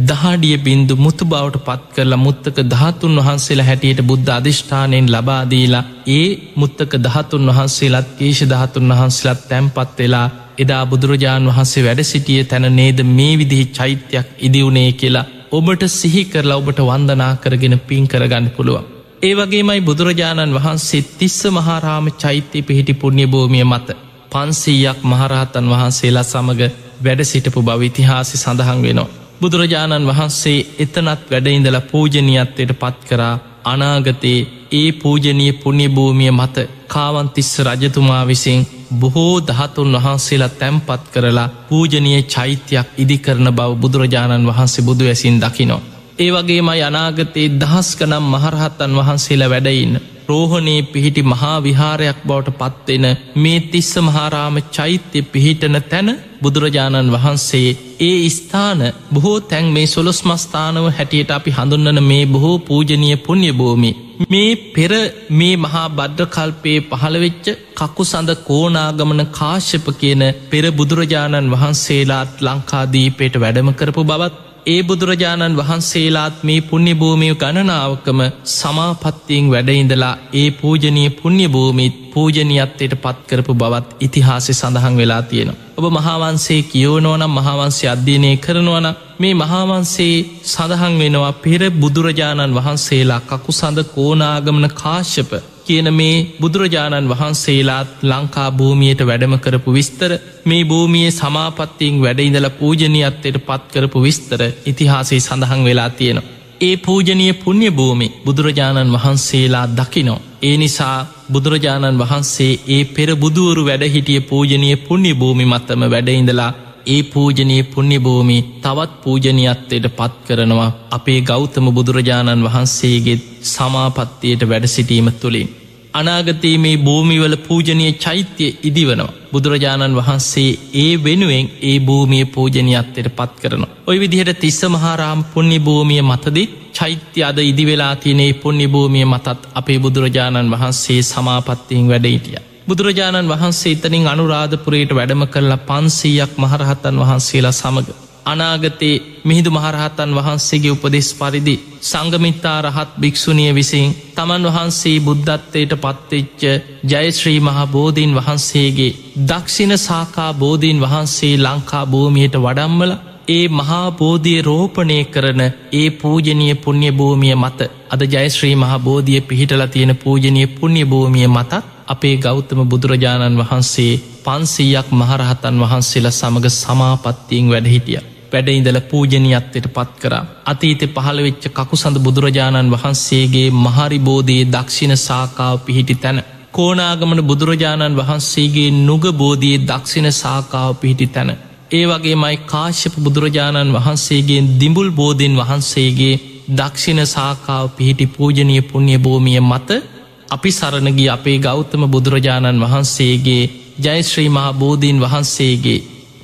දහඩිය බින්දු මුතු බවට පත් කරලා මුත්තක දහතුන් වහන්සේලා හැටියට බුද්ධ අධිෂ්ඨානයෙන් ලබාදීලා ඒ මුත්තක දහතුන් වහන්සේලත් ඒෂ දහතුන් වහන්සේලත් තැම්පත් වෙලා එදා බුදුරජාණන් වහන්සේ වැඩ සිටිය තැන නේද මේ විදිහි චෛත්‍යයක් ඉදිවුණේ කියලා ඔබට සිහි කරලා ඔබට වන්දනා කරගෙන පින් කරගන්න පුළුවන්. ඒ වගේමයි බුදුරජාණන් වහන්සේ තිස්ස මහාරාම චෛත්‍ය පිහිටි පුුණ්‍ය භූමිය මත පන්සීයක් මහරහතන් වහන්සේලා සමඟ වැඩ සිටපු බව ඉතිහාසි සඳහන් වෙනවා. බුදුරජාණන් වහන්සේ එතනත් වැඩඉඳල පූජනීයත්වයට පත් කරා අනාගතයේ ඒ පූජනී පුුණ්‍යභූමිය මත කාවන්තිස්ස රජතුමා විසින් බොහෝ දහතුන් වහන්සේලා තැම්පත් කරලා පූජනය චෛත්‍යයක් ඉදිකරන බව බුදුරජාණන් වහන්සේ බුදු ඇසින් දකිනෝ. ඒ වගේමයි අනාගතයේ දහස්කනම් මහරහත්තන් වහන්සේලා වැඩයින්න. රෝහණයේ පිහිටි මහා විහාරයක් බවට පත්වෙන මේ තිස්ස මහාරාම චෛත්‍ය පිහිටන තැන බුදුරජාණන් වහන්සේ ඒ ස්ථාන බොහෝ තැන් මේ සොලොස් මස්ථානව හැටියට අපි හඳුන්නන මේ බොහෝ පූජනය පුුණ්‍ය භූමි. මේ පෙර මේ මහා බද්ධකල්පයේ පහළවෙච්ච කකු සඳ කෝනාගමන කාශ්‍යප කියන පෙර බුදුරජාණන් වහන්සේලාත් ලංකාදීපයට වැඩම කරපු බවත් ඒ බුදුරජාණන් වහන්සේලාත් මේ පුුණ්‍ය භූමිය ගණනාවකම සමාපත්තියෙන් වැඩඉඳලා ඒ පූජනය පුුණ්‍ය භූමිත් පූජනයත්තයට පත්කරපු බවත් ඉතිහාසය සඳහන් වෙලා තියෙන. ඔබ මහාවන්සේ කියෝනෝනම් මහාවන්සේ අධ්‍යනය කරනවන මේ මහාවන්සේ සඳහන් වෙනවා පෙර බුදුරජාණන් වහන්සේලා කකු සඳ කෝනාගමන කාශ්‍යප කියන මේ බුදුරජාණන් වහන්සේලාත් ලංකා භූමියයට වැඩම කරපු විස්තර මේ භූමියයේ සමාපත්තියෙන් වැඩඉඳල පූජනයත්තයට පත්කරපු විස්තර ඉතිහාසේ සඳහන් වෙලා තියෙනවා. ඒ පූජනය පුුණ්‍ය භූමි බුදුරජාණන් වහන්සේලා දකිනෝ. ඒ නිසා බුදුරජාණන් වහන්සේ ඒ පෙර බුදුවරු වැඩහිටිය පූජනය පුුණ්‍ය භූමි මත්තම වැඩඉඳලා ඒ පූජනී පුුණ්‍යභූමි තවත් පූජනයත්තයට පත් කරනවා අපේ ගෞතම බුදුරජාණන් වහන්සේගෙත් සමාපත්තියට වැඩසිටීම තුළින්. අනාගතයේ මේ භූමිවල පූජනය චෛත්‍යය ඉදිවනවා. බුදුරජාණන් වහන්සේ ඒ වෙනුවෙන් ඒ භූමිය පූජනයත්තයට පත් කරන. ඔය විදිහට තිස්ස මහාරාම් පුුණ්‍ය භූමිය මතදි චෛත්‍ය අද ඉදිවෙලා තියනේ පුුණ්‍ය භූමිය මතත් අපේ බුදුරජාණන් වහන්සේ සමාපත්තියෙන් වැඩයිටිය. බුදුරජාණන් වහන්සේ ඉතනින් අනුරාධපුරයට වැඩම කරලා පන්සීයක් මහරහතන් වහන්සේලා සමඟ. අනාගතයේ මිහිදු මහරහතන් වහන්සේගේ උපදෙස් පරිදි සංගමිත්තා රහත් භික්‍ෂුණිය විසින් තමන් වහන්සේ බුද්ධත්වයට පත්වෙච්ච ජයශ්‍රී මහා බෝධීන් වහන්සේගේ දක්ෂිණ සාකා බෝධීන් වහන්සේ ලංකා භූමියයට වඩම්මල ඒ මහා බෝධිය රෝපණය කරන ඒ පූජනය පුුණ්‍ය භූමිය මත අද ජයශ්‍රී මහා බෝධිය පිහිටල තියෙන පූජනය පුුණ්‍ය භූමිය මතත් අපේ ගෞතම බුදුරජාණන් වහන්සේ පන්සීයක් මහරහතන් වහන්සේලා සමඟ සමාපත්තියෙන් වැඩහිටිය. වැඩඉඳල පූජනයත්තයට පත් කර. අතීත පහළවෙච්ච කකුසඳ බුදුරජාණන් වහන්සේගේ මහරිබෝධයේ දක්ෂිණ සාකාව පිහිටි තැන. කෝනාගමන බුදුරජාණන් වහන්සේගේ නුගබෝධයේ දක්ෂිණ සාකාව පිහිටි තැන. ඒ වගේ මයි කාශ්‍යප බුදුරජාණන් වහන්සේගේ දිඹුල් බෝධීන් වහන්සේගේ දක්ෂිණ සාකාව පිහිටි පූජනය පුුණ්‍ය භූමිය මත අපි සරණගි අපේ ගෞතම බුදුරජාණන් වහන්සේගේ ජයශ්‍රී මහා බෝධීන් වහන්සේගේ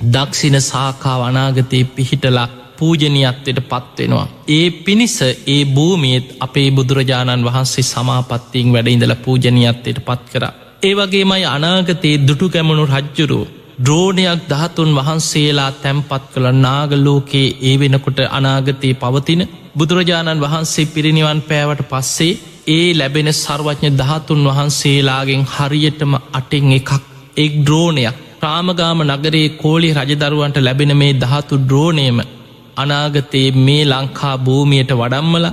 දක්ෂින සාකා වනාගතය පිහිටලා පූජනයත්වයට පත්වෙනවා. ඒ පිණිස ඒ භූමියත් අපේ බුදුරජාණන් වහන්සේ සමාපත්තියෙන් වැඩඉඳල පූජනයත්වයට පත් කර. ඒ වගේමයි අනාගතයේ දුටු කැමණු රජ්ජුරු ද්‍රෝණයක් දහතුන් වහන්සේලා තැම්පත් කළ නාගලෝකයේ ඒ වෙනකොට අනාගතයේ පවතින බුදුරජාණන් වහන්සේ පිරිනිවන් පෑවට පස්සේ ඒ ලැබෙන සර්වඥ දහතුන් වහන්සේලාගෙන් හරියටම අටෙන් එකක් එක් ද්‍රෝණයක් ප්‍රාමගාම නගරේ කෝලි රජදරුවන්ට ලැබෙන මේ දහතු ද්‍රෝණයම අනාගතයේ මේ ලංකා භූමියයට වඩම්මල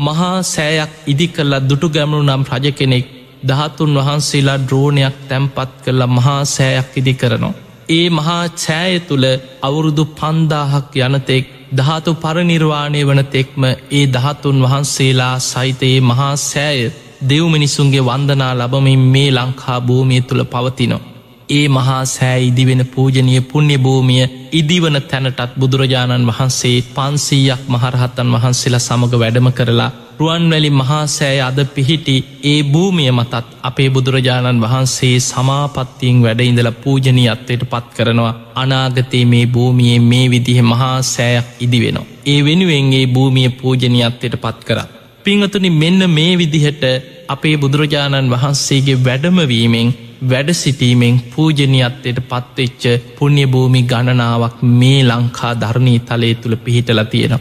මහා සෑයක් ඉදි කරලා දුටු ගැමුණු නම් රජ කෙනෙක් දහතුන් වහන්සේලා ද්‍රෝණයක් තැම්පත් කරලා මහා සෑයක් ඉදි කරනවා. ඒ මහා ඡෑය තුළ අවුරුදු පන්දාහක් යනතෙක් ධාතු පරනිර්වාණය වන තෙක්ම ඒ දහතුන් වහන්සේලා සහිතයේ මහා සෑය දෙව්මිනිසුන්ගේ වන්දනා ලබමින් මේ ලංකා භූමිය තුළ පවතිනවා. ඒ මහා සෑ ඉදිවෙන පූජනය පුුණ්‍ය භූමිය ඉදිවන තැනටත් බුදුරජාණන් වහන්සේ පන්සීයක් මහරහත්තන් වහන්සේලා සමඟ වැඩම කරලා රුවන්වැලි මහා සෑ අද පිහිටි ඒ භූමිය මතත් අපේ බුදුරජාණන් වහන්සේ සමාපත්තියෙන් වැඩඉඳල පූජනීයත්වයට පත් කරනවා අනාගතයේ මේ භූමියයේ මේ විදිහ මහා සෑයක් ඉදිවෙනවා. ඒ වෙනුවෙන්ගේ භූමිය පූජනීයත්වයට පත් කර. පිංහතුනි මෙන්න මේ විදිහට අපේ බුදුරජාණන් වහන්සේගේ වැඩමවීමෙන් වැඩ සිටීමෙන් පූජනයත්තයට පත්වෙච්ච පුුණ්‍යභූමි ගණනාවක් මේ ලංකා ධර්ණී තලේ තුළ පිහිටල තියෙන.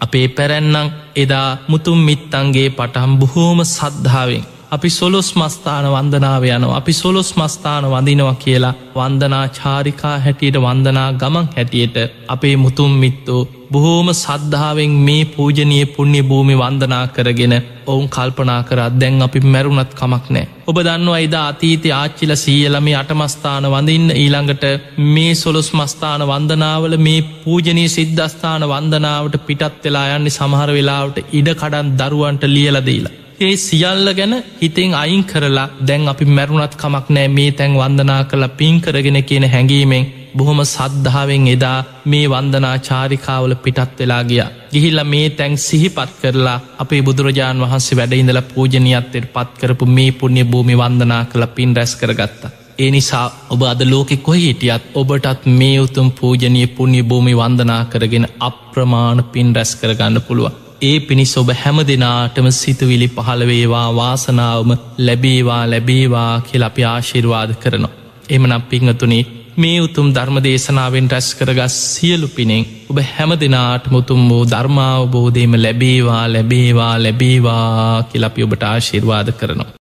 අපේ පැරැන්නම් එදා මුතුම් මිත්තන්ගේ පටහම් බොහෝම සද්ධාවෙන් අපි සොලොස් මස්ථාන වන්දනාව යනවා අපි සොලොස් මස්ථාන වඳනවා කියලා වන්දනා චාරිකා හැටියට වන්දනා ගමන් හැටියට අපේ මුතුම් මිත්තෝ බොහෝම සද්ධාවෙන් මේ පූජනය පුුණ්‍ය භූමි වන්දනා කරගෙන ඔවුන් කල්පනා කරත් දැන් අපි මැරුණත් කමක් නෑ. ඔබ දන්නවා එදා අතීති ආච්චිල සීයලම අටමස්ථාන වඳන්න ඊළඟට මේ සොලොස් මස්ථාන වන්දනාවල මේ පූජනී සිද්ධස්ථාන වන්දනාවට පිටත් වෙලා යන්නේ සමහර වෙලාවට ඉඩ කඩන් දරුවන්ට ලියලදීලා. ඒ සියල්ල ගැන හිතෙන් අයින් කරලා දැන් අපි මැරුණත් කමක් නෑ මේ තැන් වන්දනා කළ පින් කරගෙන කියන හැඟීමෙන් බොහොම සද්ධාවෙන් එදා මේ වන්දනා චාරිකාවල පිටත් වෙලා ගිය. ගිහිල්ල මේ තැන් සිහිපත් කරලා අපේ බුදුරජාණන් වහන්සේ වැඩඉඳල පූජනයත්තෙට පත් කරපු මේ පුුණ්‍ය භූමි වන්දනා කළ පින් රැස් කරගත්තා. ඒ නිසා ඔබ අද ලෝකෙ කොහ හිටියත් ඔබටත් මේ උතුම් පූජනය පුුණ්‍ය භූමි වන්දනා කරගෙන අප්‍රමාණ පින් රැස් කරගන්න පුළුව. ඒ පිණිස් ඔබ හැම දෙනාටම සිතුවිලි පහළවේවා වාසනාවම ලැබේවා ලැබේවා කියල අපි ආශිර්වාද කරනවා. එමනම් පිංහතුනේ මේ උතුම් ධර්ම දේශනාවෙන් රැස් කරගස් සියලු පිනෙන් ඔබ හැම දෙනාට මුතුම් වූ ධර්මාවබෝධයම ලැබේවා ලැබේවා ලැබේවා කියලපි ඔබට ආශිර්වාද කරනවා.